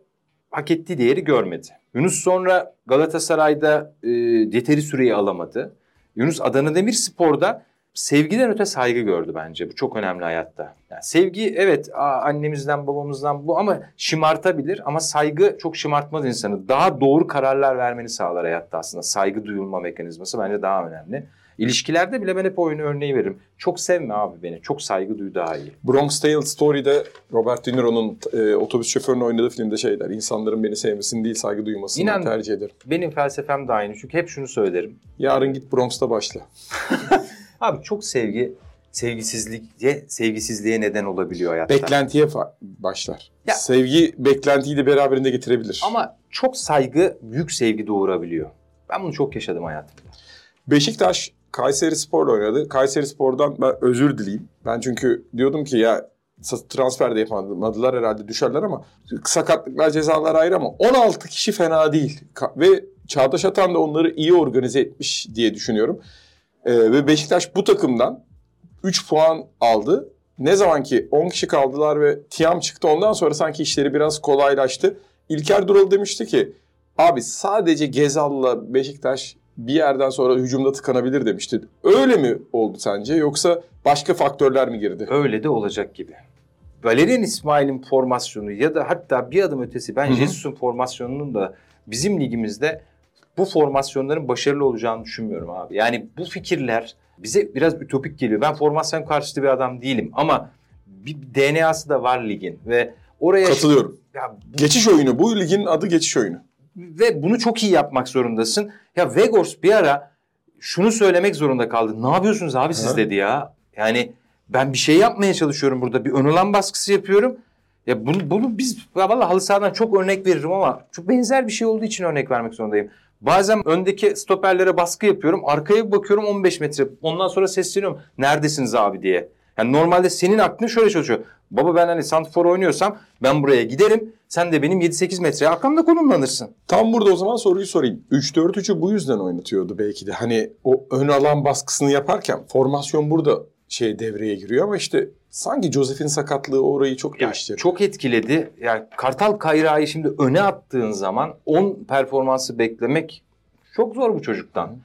hak ettiği değeri görmedi. Yunus sonra Galatasaray'da e, yeteri süreyi alamadı. Yunus Adana Demirspor'da sevgiden öte saygı gördü bence. Bu çok önemli hayatta. Yani sevgi evet annemizden babamızdan bu ama şımartabilir ama saygı çok şımartmaz insanı. Daha doğru kararlar vermeni sağlar hayatta aslında. Saygı duyulma mekanizması bence daha önemli. İlişkilerde bile ben hep oyunu örneği veririm. Çok sevme abi beni. Çok saygı duy daha iyi. Bronx Tale Story'de Robert De Niro'nun e, otobüs şoförünü oynadığı filmde şey der. İnsanların beni sevmesini değil saygı duymasını İnan, tercih ederim. Benim felsefem de aynı. Çünkü hep şunu söylerim. Yarın git Bronx'ta başla. abi çok sevgi sevgisizliğe sevgisizliğe neden olabiliyor hayatta. Beklentiye başlar. Ya, Sevgi beklentiyi de beraberinde getirebilir. Ama çok saygı büyük sevgi doğurabiliyor. Ben bunu çok yaşadım hayatımda. Beşiktaş Kayseri Spor'la oynadı. Kayseri Spor'dan ben özür dileyim. Ben çünkü diyordum ki ya transfer de yapamadılar herhalde düşerler ama sakatlıklar cezalar ayrı ama 16 kişi fena değil. Ve Çağdaş Atan da onları iyi organize etmiş diye düşünüyorum. Ee, ve Beşiktaş bu takımdan 3 puan aldı. Ne zaman ki 10 kişi kaldılar ve Tiam çıktı ondan sonra sanki işleri biraz kolaylaştı. İlker Dural demişti ki abi sadece Gezal'la Beşiktaş bir yerden sonra hücumda tıkanabilir demişti. Öyle mi oldu sence yoksa başka faktörler mi girdi? Öyle de olacak gibi. Valerian İsmail'in formasyonu ya da hatta bir adım ötesi ben Jesus'un formasyonunun da bizim ligimizde bu formasyonların başarılı olacağını düşünmüyorum abi. Yani bu fikirler bize biraz ütopik geliyor. Ben formasyon karşıtı bir adam değilim ama bir DNA'sı da var ligin ve oraya katılıyorum. Ya, bu... Geçiş oyunu bu ligin adı geçiş oyunu ve bunu çok iyi yapmak zorundasın. Ya Vegors bir ara şunu söylemek zorunda kaldı. Ne yapıyorsunuz abi siz dedi ya. Yani ben bir şey yapmaya çalışıyorum burada. Bir ön alan baskısı yapıyorum. Ya bunu, bunu biz ya vallahi halı sahadan çok örnek veririm ama çok benzer bir şey olduğu için örnek vermek zorundayım. Bazen öndeki stoperlere baskı yapıyorum. Arkaya bakıyorum 15 metre. Ondan sonra sesleniyorum. Neredesiniz abi diye. Yani normalde senin aklın şöyle çalışıyor. Baba ben hani santrfor oynuyorsam ben buraya giderim. Sen de benim 7-8 metreye arkamda konumlanırsın. Tam burada o zaman soruyu sorayım. 3-4-3'ü bu yüzden oynatıyordu belki de. Hani o ön alan baskısını yaparken formasyon burada şey devreye giriyor ama işte sanki Josef'in sakatlığı orayı çok yani değiştirdi. Çok etkiledi. Yani Kartal Kayra'yı şimdi öne attığın zaman 10 performansı beklemek çok zor bu çocuktan.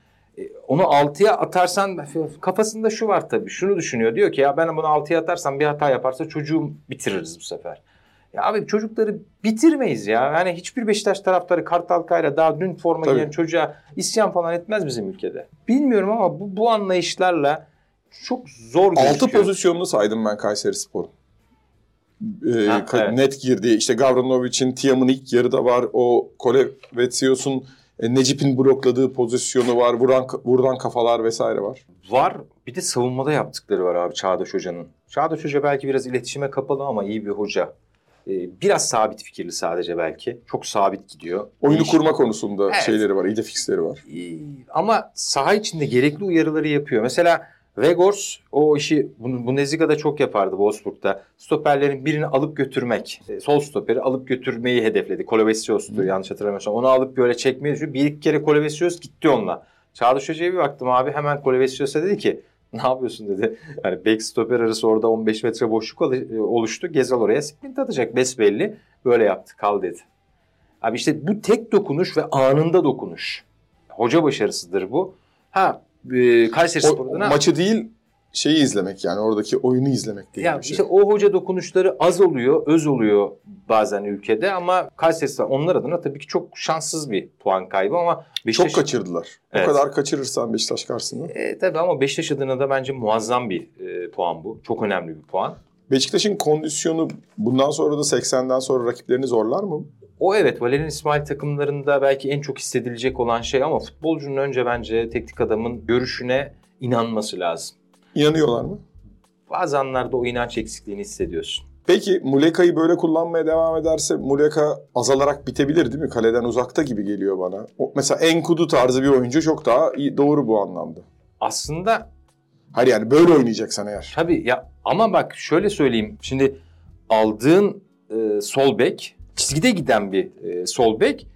E, onu 6'ya atarsan kafasında şu var tabii. Şunu düşünüyor. Diyor ki ya ben bunu 6'ya atarsam bir hata yaparsa çocuğum bitiririz bu sefer. Ya abi çocukları bitirmeyiz ya. Yani hiçbir Beşiktaş taraftarı Kartal Kayra daha dün forma Tabii. giyen çocuğa isyan falan etmez bizim ülkede. Bilmiyorum ama bu, bu anlayışlarla çok zor gözüküyor. Altı pozisyonunu saydım ben Kayseri Spor'un. Ee, ha, evet. net girdi. İşte Gavranovic'in Tiam'ın ilk yarıda var. O Kolevetsios'un Necip'in blokladığı pozisyonu var. Vuran, vurulan kafalar vesaire var. Var. Bir de savunmada yaptıkları var abi Çağdaş Hoca'nın. Çağdaş Hoca belki biraz iletişime kapalı ama iyi bir hoca. Ee, biraz sabit fikirli sadece belki. Çok sabit gidiyor. Oyunu İş... kurma konusunda evet. şeyleri var, ide fixleri var. Ee, ama saha içinde gerekli uyarıları yapıyor. Mesela Vegors o işi Bundesliga'da çok yapardı Wolfsburg'da. Stoperlerin birini alıp götürmek. E, sol stoperi alıp götürmeyi hedefledi. Kolovesios'tu yanlış hatırlamıyorsam. Onu alıp böyle çekmeyi düşünüyor. Bir iki kere Kolovesios gitti onunla. Çağdaş Hoca'ya bir baktım abi hemen Kolovesios'a dedi ki ne yapıyorsun dedi. Yani back stoper arası orada 15 metre boşluk oluştu. Gezal oraya sprint atacak besbelli. Böyle yaptı kal dedi. Abi işte bu tek dokunuş ve anında dokunuş. Hoca başarısıdır bu. Ha e, Kayseri Spor'da maçı değil şeyi izlemek yani oradaki oyunu izlemek değil ya bir şey. işte o hoca dokunuşları az oluyor, öz oluyor bazen ülkede ama Kayseri onlar adına tabii ki çok şanssız bir puan kaybı ama Beşiktaş... Çok kaçırdılar. Evet. O kadar kaçırırsan Beşiktaş karşısında. E, tabii ama Beşiktaş adına da bence muazzam bir e, puan bu. Çok önemli bir puan. Beşiktaş'ın kondisyonu bundan sonra da 80'den sonra rakiplerini zorlar mı? O evet Valerian İsmail takımlarında belki en çok hissedilecek olan şey ama futbolcunun önce bence teknik adamın görüşüne inanması lazım. İnanıyorlar mı? Bazı anlarda o inanç eksikliğini hissediyorsun. Peki Muleka'yı böyle kullanmaya devam ederse Muleka azalarak bitebilir değil mi? Kaleden uzakta gibi geliyor bana. O, mesela Enkudu tarzı bir oyuncu çok daha iyi, doğru bu anlamda. Aslında Hayır yani böyle oynayacaksan eğer. Tabii ya ama bak şöyle söyleyeyim. Şimdi aldığın e, sol bek çizgide giden bir e, sol bek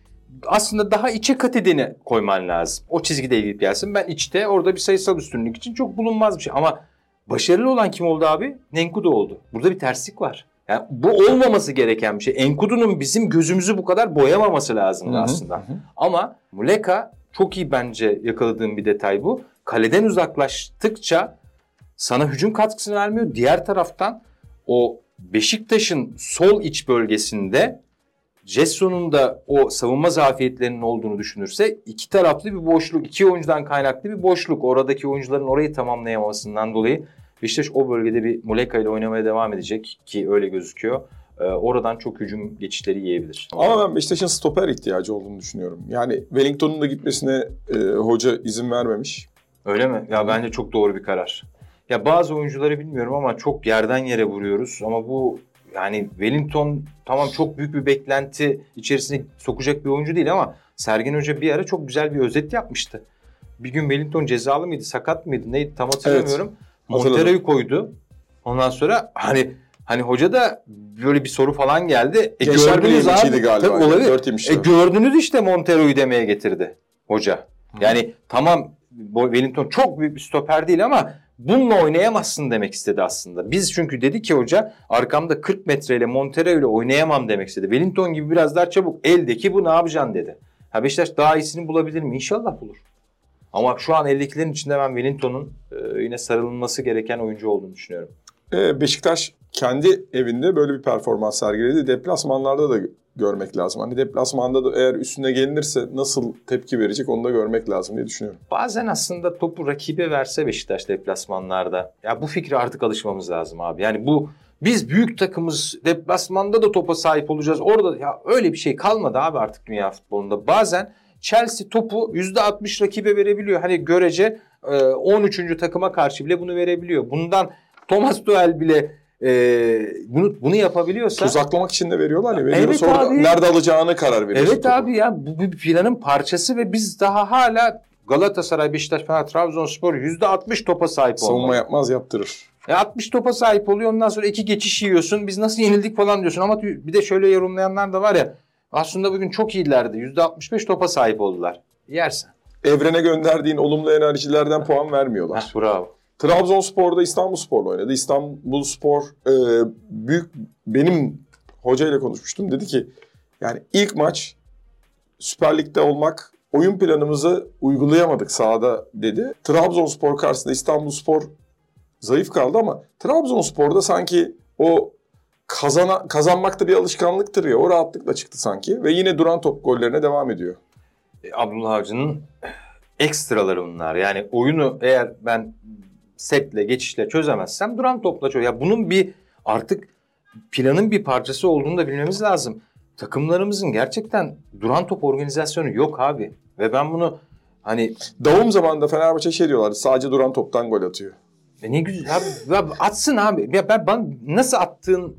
aslında daha içe kat edeni koyman lazım. O çizgide gidip gelsin. Ben içte orada bir sayısal üstünlük için çok bulunmaz bir şey. Ama başarılı olan kim oldu abi? Nenkudu oldu. Burada bir terslik var. Yani bu olmaması gereken bir şey. Enkudu'nun bizim gözümüzü bu kadar boyamaması lazım aslında. Hı hı. Ama Muleka çok iyi bence yakaladığım bir detay bu. kaleden uzaklaştıkça sana hücum katkısını vermiyor. Diğer taraftan o Beşiktaş'ın sol iç bölgesinde Jesson'un da o savunma zafiyetlerinin olduğunu düşünürse iki taraflı bir boşluk, iki oyuncudan kaynaklı bir boşluk. Oradaki oyuncuların orayı tamamlayamamasından dolayı Beşiktaş o bölgede bir Muleka ile oynamaya devam edecek ki öyle gözüküyor. Ee, oradan çok hücum geçişleri yiyebilir. Ama ben Beşiktaş'ın stoper ihtiyacı olduğunu düşünüyorum. Yani Wellington'un da gitmesine e, hoca izin vermemiş. Öyle mi? Ya bence çok doğru bir karar. Ya bazı oyuncuları bilmiyorum ama çok yerden yere vuruyoruz. Ama bu yani Wellington tamam çok büyük bir beklenti içerisine sokacak bir oyuncu değil ama Sergen Hoca bir ara çok güzel bir özet yapmıştı. Bir gün Wellington cezalı mıydı, sakat mıydı, neydi tam hatırlamıyorum. hatırladım. Montero'yu koydu. Ondan sonra hani hani hoca da böyle bir soru falan geldi. E Birliği gördünüz abi. galiba. Tabii olabilir. Dört yemişti. E gördünüz işte Montero'yu demeye getirdi hoca. Yani tamam bu Wellington çok büyük bir stoper değil ama bununla oynayamazsın demek istedi aslında. Biz çünkü dedi ki hoca arkamda 40 metreyle Montero ile oynayamam demek istedi. Wellington gibi biraz daha çabuk eldeki bu ne yapacaksın dedi. Ha Beşiktaş daha iyisini bulabilir mi? İnşallah bulur. Ama şu an eldekilerin içinde ben Wellington'un e, yine sarılması gereken oyuncu olduğunu düşünüyorum. E, Beşiktaş kendi evinde böyle bir performans sergiledi. Deplasmanlarda da görmek lazım. Hani deplasmanda da eğer üstüne gelinirse nasıl tepki verecek onu da görmek lazım diye düşünüyorum. Bazen aslında topu rakibe verse Beşiktaş deplasmanlarda. Ya bu fikre artık alışmamız lazım abi. Yani bu biz büyük takımız deplasmanda da topa sahip olacağız. Orada ya öyle bir şey kalmadı abi artık dünya futbolunda. Bazen Chelsea topu %60 rakibe verebiliyor. Hani görece e, 13. takıma karşı bile bunu verebiliyor. Bundan Thomas Tuchel bile e, bunu bunu yapabiliyorsa Tuzaklamak için de veriyorlar ya. Veriyor, Evet sonra abi. nerede alacağını karar veriyor. Evet abi ya bu bir planın parçası ve biz daha hala Galatasaray, Beşiktaş, Fener, Trabzonspor %60 topa sahip olmalı. Savunma yapmaz yaptırır. E 60 topa sahip oluyor ondan sonra iki geçiş yiyorsun. Biz nasıl yenildik falan diyorsun ama bir de şöyle yorumlayanlar da var ya. Aslında bugün çok iyilerdi. %65 topa sahip oldular. Yersen. Evrene gönderdiğin olumlu enerjilerden puan vermiyorlar. Heh, bravo. Trabzonspor'da İstanbulspor'la oynadı. İstanbulspor e, büyük benim hocayla konuşmuştum. Dedi ki yani ilk maç Süper Lig'de olmak oyun planımızı uygulayamadık sahada dedi. Trabzonspor karşısında İstanbulspor zayıf kaldı ama Trabzonspor'da sanki o kazana, kazanmak da bir alışkanlıktır ya. O rahatlıkla çıktı sanki ve yine duran top gollerine devam ediyor. E, Abdullah Avcı'nın ekstraları bunlar. Yani oyunu eğer ben setle, geçişle çözemezsem duran topla çöz. Ya bunun bir artık planın bir parçası olduğunu da bilmemiz lazım. Takımlarımızın gerçekten duran top organizasyonu yok abi. Ve ben bunu hani Davum zamanında Fenerbahçe şey diyorlardı sadece duran toptan gol atıyor. e ne güzel abi, ya atsın abi. Ya ben, ben nasıl attığın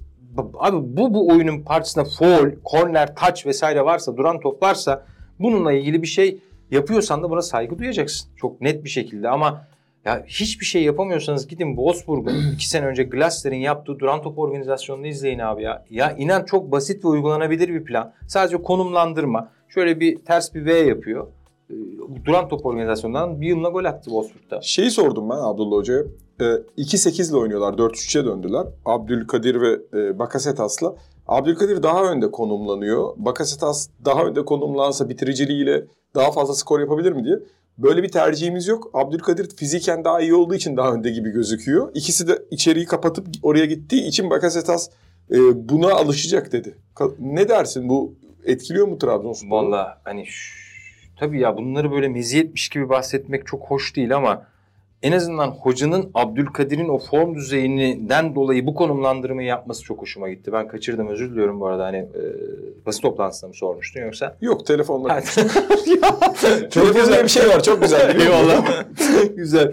abi bu bu oyunun parçasında foul, corner, touch vesaire varsa, duran top varsa bununla ilgili bir şey yapıyorsan da buna saygı duyacaksın. Çok net bir şekilde ama ya hiçbir şey yapamıyorsanız gidin Wolfsburg'un iki sene önce Glasser'in yaptığı duran top organizasyonunu izleyin abi ya. Ya inan çok basit ve uygulanabilir bir plan. Sadece konumlandırma. Şöyle bir ters bir V yapıyor. Ee, Duran top organizasyonundan bir yılına gol attı Wolfsburg'da. Şeyi sordum ben Abdullah Hoca'ya. Ee, 2-8 ile oynuyorlar. 4-3'e döndüler. Abdülkadir ve e, Bakasetas'la. Abdülkadir daha önde konumlanıyor. Bakasetas daha önde konumlansa bitiriciliğiyle daha fazla skor yapabilir mi diye. Böyle bir tercihimiz yok. Abdülkadir fiziken daha iyi olduğu için daha önde gibi gözüküyor. İkisi de içeriği kapatıp oraya gittiği için Bakasetas e, buna alışacak dedi. Ne dersin bu etkiliyor mu Trabzonspor'u? Vallahi hani tabii ya bunları böyle meziyetmiş gibi bahsetmek çok hoş değil ama en azından hocanın Abdülkadir'in o form düzeyinden dolayı bu konumlandırmayı yapması çok hoşuma gitti. Ben kaçırdım özür diliyorum bu arada hani e, basın toplantısında mı sormuştun yoksa? Yok telefonla. Telefon diye bir şey var çok güzel. Eyvallah. Güzel.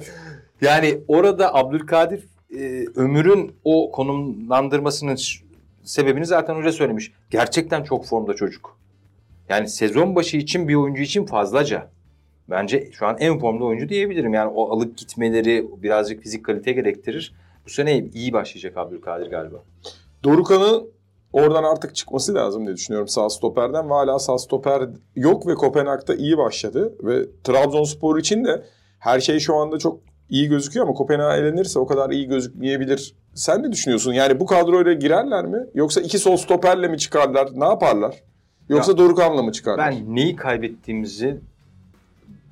Yani orada Abdülkadir e, Ömür'ün o konumlandırmasının sebebini zaten hoca söylemiş. Gerçekten çok formda çocuk. Yani sezon başı için bir oyuncu için fazlaca. Bence şu an en formda oyuncu diyebilirim. Yani o alıp gitmeleri birazcık fizik kalite gerektirir. Bu sene iyi başlayacak Abdülkadir galiba. Dorukhan'ın oradan artık çıkması lazım diye düşünüyorum sağ stoperden. Ve hala sağ stoper yok ve Kopenhag'da iyi başladı. Ve Trabzonspor için de her şey şu anda çok iyi gözüküyor ama Kopenhag elenirse o kadar iyi gözükmeyebilir. Sen ne düşünüyorsun? Yani bu kadroyla girerler mi? Yoksa iki sol stoperle mi çıkarlar? Ne yaparlar? Yoksa Ya, Dorukhan'la mı çıkarlar? Ben neyi kaybettiğimizi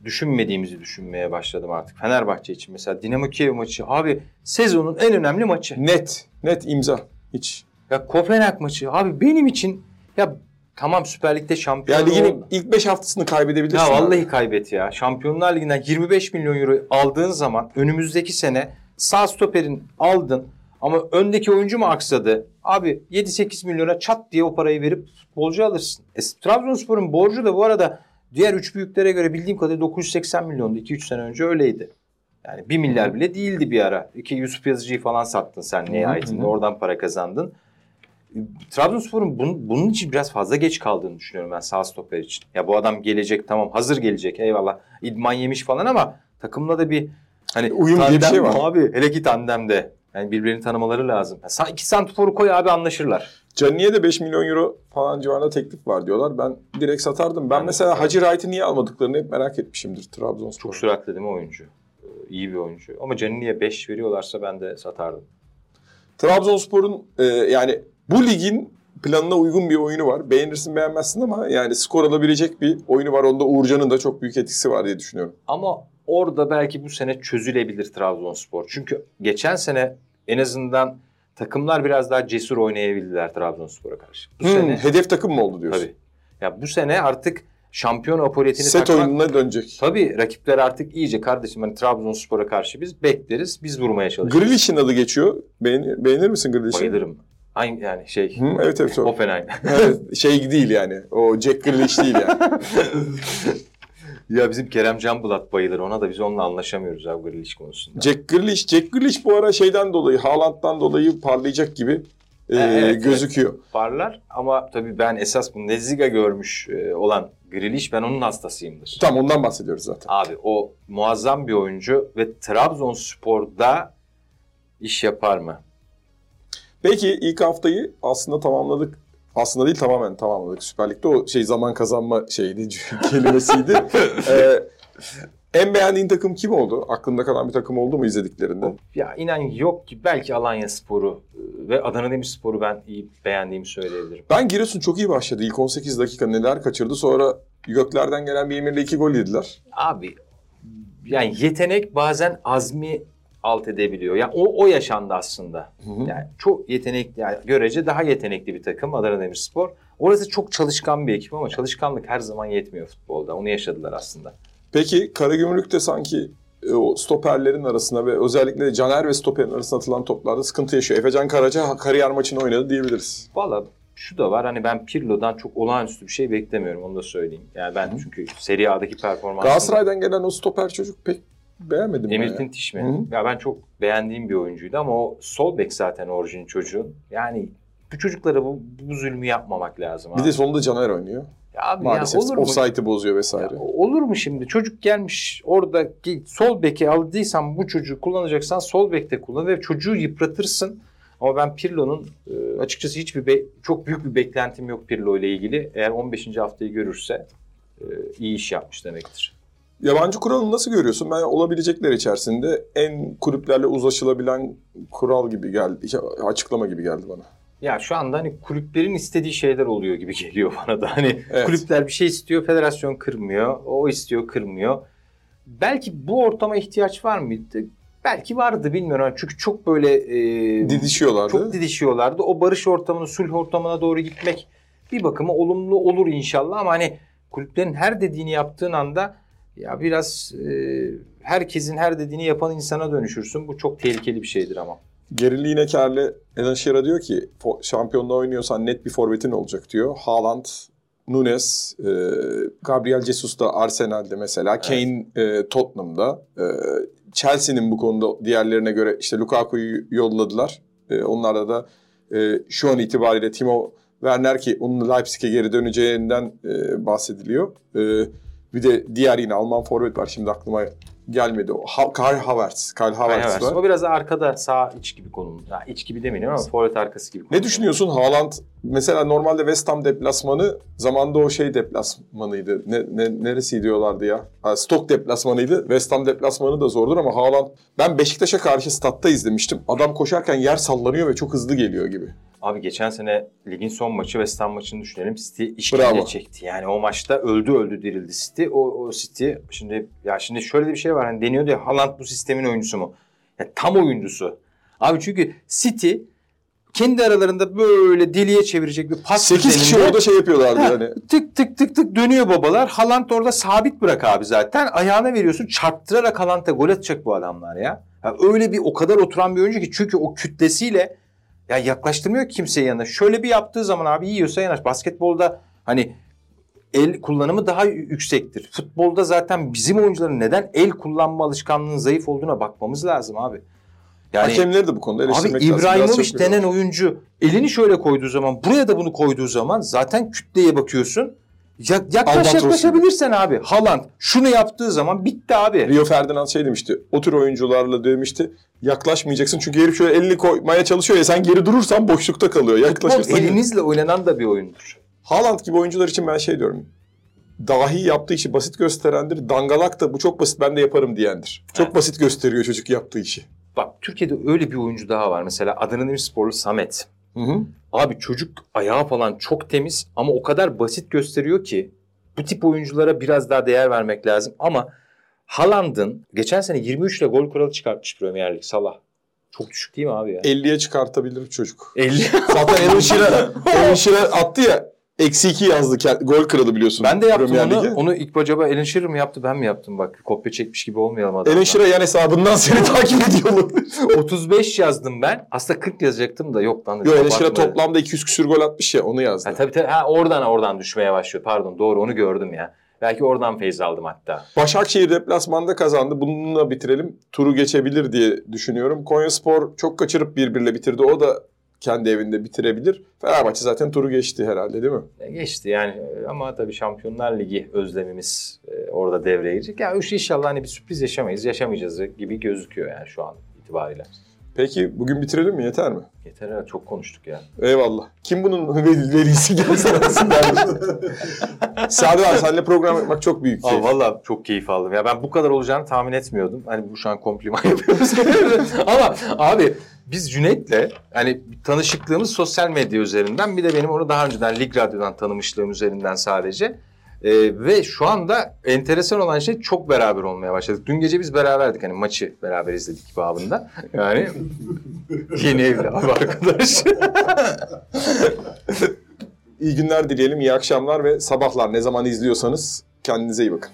düşünmediğimizi düşünmeye başladım artık. Fenerbahçe için mesela Dinamo Kiev maçı abi sezonun en önemli maçı. Net. Net imza. Hiç. Ya Kopenhag maçı abi benim için ya tamam Süper Lig'de şampiyon Ya ligin ilk 5 haftasını kaybedebilirsin. Ya abi. vallahi kaybet ya. Şampiyonlar Ligi'nden 25 milyon euro aldığın zaman önümüzdeki sene sağ stoperin aldın ama öndeki oyuncu mu aksadı? Abi 7-8 milyona çat diye o parayı verip futbolcu alırsın. E, Trabzonspor'un borcu da bu arada diğer üç büyüklere göre bildiğim kadarıyla 980 milyondu. 2-3 sene önce öyleydi. Yani 1 milyar bile değildi bir ara. İki Yusuf Yazıcı'yı falan sattın sen nihayetinde. Oradan para kazandın. Trabzonspor'un bunun, bunun için biraz fazla geç kaldığını düşünüyorum ben sağ stoper için. Ya bu adam gelecek tamam hazır gelecek eyvallah. İdman yemiş falan ama takımla da bir hani Uyum diye bir şey var. Abi hele ki tandemde. Yani birbirini tanımaları lazım. Ya, iki santiforu koy abi anlaşırlar. Cani'ye de 5 milyon euro falan civarında teklif var diyorlar. Ben direkt satardım. Ben de mesela. Hacı Wright'ı niye almadıklarını hep merak etmişimdir Trabzonspor. Çok süratli değil mi oyuncu? Ee, İyi bir oyuncu. Ama Canini'ye 5 veriyorlarsa ben de satardım. Trabzonspor'un e, yani bu ligin planına uygun bir oyunu var. Beğenirsin beğenmezsin ama yani skor alabilecek bir oyunu var. Onda Uğurcan'ın da çok büyük etkisi var diye düşünüyorum. Ama orada belki bu sene çözülebilir Trabzonspor. Çünkü geçen sene en azından takımlar biraz daha cesur oynayabildiler Trabzonspor'a karşı. Bu Hmm, sene hedef takım mı oldu diyorsun? tabii. Ya bu sene artık şampiyon apoletini Set takmak oyununa dönecek. Tabii rakipler artık iyice kardeşim hani Trabzonspor'a karşı biz bekleriz. Biz vurmaya çalışırız. Grealish'in adı geçiyor. Beğenir, beğenir misin Grealish'i? Bayılırım. Aynı yani şey. Hı, evet evet. o. Hoffenheim. evet, şey değil yani. O Jack Grealish değil yani. ya bizim Kerem Canbulat bayılır. Ona da biz onunla anlaşamıyoruz abi Grealish konusunda. Jack Grealish, Jack Grealish bu ara şeyden dolayı, Haaland'dan dolayı parlayacak gibi e, evet, gözüküyor. Parlar ama tabii ben esas bu Neziga görmüş e, olan Grealish ben onun hastasıyımdır. Tam ondan bahsediyoruz zaten. Abi o muazzam bir oyuncu ve Trabzonspor'da iş yapar mı? Peki ilk haftayı aslında tamamladık. Aslında değil tamamen tamamladık. Süper Lig'de o şey zaman kazanma şeydi kelimesiydi. ee, en beğendiğin takım kim oldu? Aklında kalan bir takım oldu mu izlediklerinde? Ya inan yok ki belki Alanya Sporu e, ve Adana Demirspor'u ben iyi beğendiğimi söyleyebilirim. Ben Giresun çok iyi başladı. İlk 18 dakika neler kaçırdı. Sonra göklerden gelen bir emirle iki gol yediler. Abi yani yetenek bazen azmi alt edebiliyor. Yani o, o yaşandı aslında. Hı hı. Yani çok yetenekli, yani görece daha yetenekli bir takım Adana Demirspor. Orası çok çalışkan bir ekip ama çalışkanlık her zaman yetmiyor futbolda. Onu yaşadılar aslında. Peki Karagümrük de sanki e, o stoperlerin arasında ve özellikle de Caner ve stoperin arasında atılan toplarda sıkıntı yaşıyor. Efecan Karaca kariyer maçını oynadı diyebiliriz. Valla şu da var hani ben Pirlo'dan çok olağanüstü bir şey beklemiyorum onu da söyleyeyim. Yani ben çünkü Serie A'daki performansını... Galatasaray'dan gelen o stoper çocuk pek beğenmedim ben Emir ya. Tintiş mi? Ya ben çok beğendiğim bir oyuncuydu ama o sol bek zaten orijin çocuğun. Yani bu çocuklara bu, bu zulmü yapmamak lazım abi. Bir de sonunda Caner oynuyor. ya abi Maalesef ya olur mu? offside'ı bozuyor vesaire. Ya olur mu şimdi? Çocuk gelmiş orada ki- sol beke aldıysan bu çocuğu kullanacaksan sol bekte kullan ve çocuğu yıpratırsın. Ama ben Pirlo'nun e, açıkçası hiçbir be- çok büyük bir beklentim yok Pirlo ile ilgili. Eğer 15. haftayı görürse e, iyi iş yapmış demektir. Yabancı kuralını nasıl görüyorsun? Ben olabilecekler içerisinde en kulüplerle uzlaşılabilen kural gibi geldi. Açıklama gibi geldi bana. Ya şu anda hani kulüplerin istediği şeyler oluyor gibi geliyor bana da. Hani Evet. kulüpler bir şey istiyor, federasyon kırmıyor. O istiyor, kırmıyor. Belki bu ortama ihtiyaç var mıydı? Belki vardı bilmiyorum. Çünkü çok böyle e, Didişiyorlardı. çok didişiyorlardı. O barış ortamını, sulh ortamına doğru gitmek bir bakıma olumlu olur inşallah ama hani kulüplerin her dediğini yaptığın anda ya biraz e, herkesin her dediğini yapan insana dönüşürsün. Bu çok tehlikeli bir şeydir ama. Gerili Lineker'le Eden Shearer diyor ki "Fo- şampiyonluğa oynuyorsan net bir forvetin olacak diyor. Haaland, Nunes, e, Gabriel Jesus da Arsenal'de mesela. Kane e, Tottenham'da. E, Chelsea'nin bu konuda diğerlerine göre işte Lukaku'yu yolladılar. E, onlarda da e, şu an itibariyle Timo Werner ki onun Leipzig'e geri döneceğinden e, bahsediliyor. E, bir de diğer yine Alman forvet var. Şimdi aklıma gelmedi. O Ha- Kai Havertz. Kai Havertz var. O biraz da arkada sağ iç gibi konum. Ya iç gibi demeyelim ama forvet arkası gibi. Ne düşünüyorsun Haaland? Mesela normalde West Ham deplasmanı zamanda o şey deplasmanıydı. Ne, ne, neresi diyorlardı ya? Ha, Stoke deplasmanıydı. West Ham deplasmanı da zordur ama Haaland... Ben Beşiktaş'a karşı statta izlemiştim. Adam koşarken yer sallanıyor ve çok hızlı geliyor gibi. Abi geçen sene ligin son maçı West Ham maçını düşünelim. City Bravo. işkence çekti. Yani o maçta öldü öldü dirildi City. O, o City şimdi ya şimdi şöyle bir şey var. Hani deniyordu ya Haaland bu sistemin oyuncusu mu? Ya tam oyuncusu. Abi çünkü City kendi aralarında böyle deliye çevirecek bir pas 8 kişi orada şey yapıyorlardı Ha, yani. Tık tık tık tık dönüyor babalar. Haaland orada sabit bırak abi zaten. Ayağına veriyorsun çarptırarak Haaland'a gol atacak bu adamlar ya. ya. Öyle bir o kadar oturan bir oyuncu ki çünkü o kütlesiyle ya yaklaştırmıyor ki kimseyi yanına. Şöyle bir yaptığı zaman abi yiyorsa yanaş. Basketbolda hani el kullanımı daha yüksektir. Futbolda zaten bizim oyuncuların neden el kullanma alışkanlığının zayıf olduğuna bakmamız lazım abi. Yani Hakemleri de bu konuda Abi eleştirmek lazım. Biraz İbrahimovic denen oyuncu elini şöyle koyduğu zaman buraya da bunu koyduğu zaman zaten kütleye bakıyorsun. Ya, yaklaş Albatros yaklaşabilirsen abi. Haaland şunu yaptığı zaman bitti abi. Rio Ferdinand şey demişti. O tür oyuncularla demişti. Yaklaşmayacaksın çünkü herif şöyle elini koymaya çalışıyor ya sen geri durursan boşlukta kalıyor. Futbol Yaklaşırsan. elinizle oynanan da bir oyundur. Haaland gibi oyuncular için ben şey diyorum. Dahi yaptığı işi basit gösterendir. Dangalak da bu çok basit ben de yaparım diyendir. Çok Evet. basit gösteriyor çocuk yaptığı işi. Bak Türkiye'de öyle bir oyuncu daha var. Mesela Adana Demirsporlu Samet. Hı hı. Abi çocuk ayağı falan çok temiz ama o kadar basit gösteriyor ki bu tip oyunculara biraz daha değer vermek lazım. Ama Haaland'ın geçen sene 23 ile gol kuralı çıkartmış Premier Lig Salah. Çok düşük değil mi abi ya? 50'ye çıkartabilir çocuk. 50. Zaten Alan Shearer, Alan Shearer attı ya. Eksi 2 yazdı. Ke- Gol kralı biliyorsun. Ben de yaptım Premier onu. Ligi. Onu ilk acaba Alan Shearer mi yaptı ben mi yaptım bak. Kopya çekmiş gibi olmayalım adamdan. Alan Shearer yan hesabından seni takip ediyor olabilir. 35 yazdım ben. Aslında 40 yazacaktım da yok lan. Yo Alan Shearer abartma. toplamda 200 küsür gol atmış ya onu yazdı. Ha, tabii tabii. Ha, oradan oradan düşmeye başlıyor. Pardon doğru onu gördüm ya. Belki oradan feyz aldım hatta. Başakşehir deplasmanda kazandı. Bununla bitirelim. Turu geçebilir diye düşünüyorum. Konyaspor çok kaçırıp birbirle bitirdi. O da kendi evinde bitirebilir. Fenerbahçe zaten turu geçti herhalde değil mi? E, Geçti yani E, ama tabii Şampiyonlar Ligi özlemimiz e, orada devreye girecek. Ya yani inşallah hani bir sürpriz yaşamayız, yaşamayacağız gibi gözüküyor yani şu an itibariyle. Peki bugün bitirelim mi? Yeter mi? Yeter ha çok konuştuk ya. Eyvallah. Kim bunun velisi gelsin aslında. Sadi abi seninle program yapmak çok büyük Aa, keyif. valla çok keyif aldım. Ya ben bu kadar olacağını tahmin etmiyordum. Hani bu şu an kompliman yapıyoruz. Ama abi biz Cüneyt'le hani tanışıklığımız sosyal medya üzerinden bir de benim onu daha önceden Lig Radyo'dan tanımışlığım üzerinden sadece. Ee, ve şu anda enteresan olan şey çok beraber olmaya başladık. Dün gece biz beraberdik hani maçı beraber izledik babında. Yani yeni evli abi arkadaş. İyi günler dileyelim, iyi akşamlar ve sabahlar ne zaman izliyorsanız kendinize iyi bakın.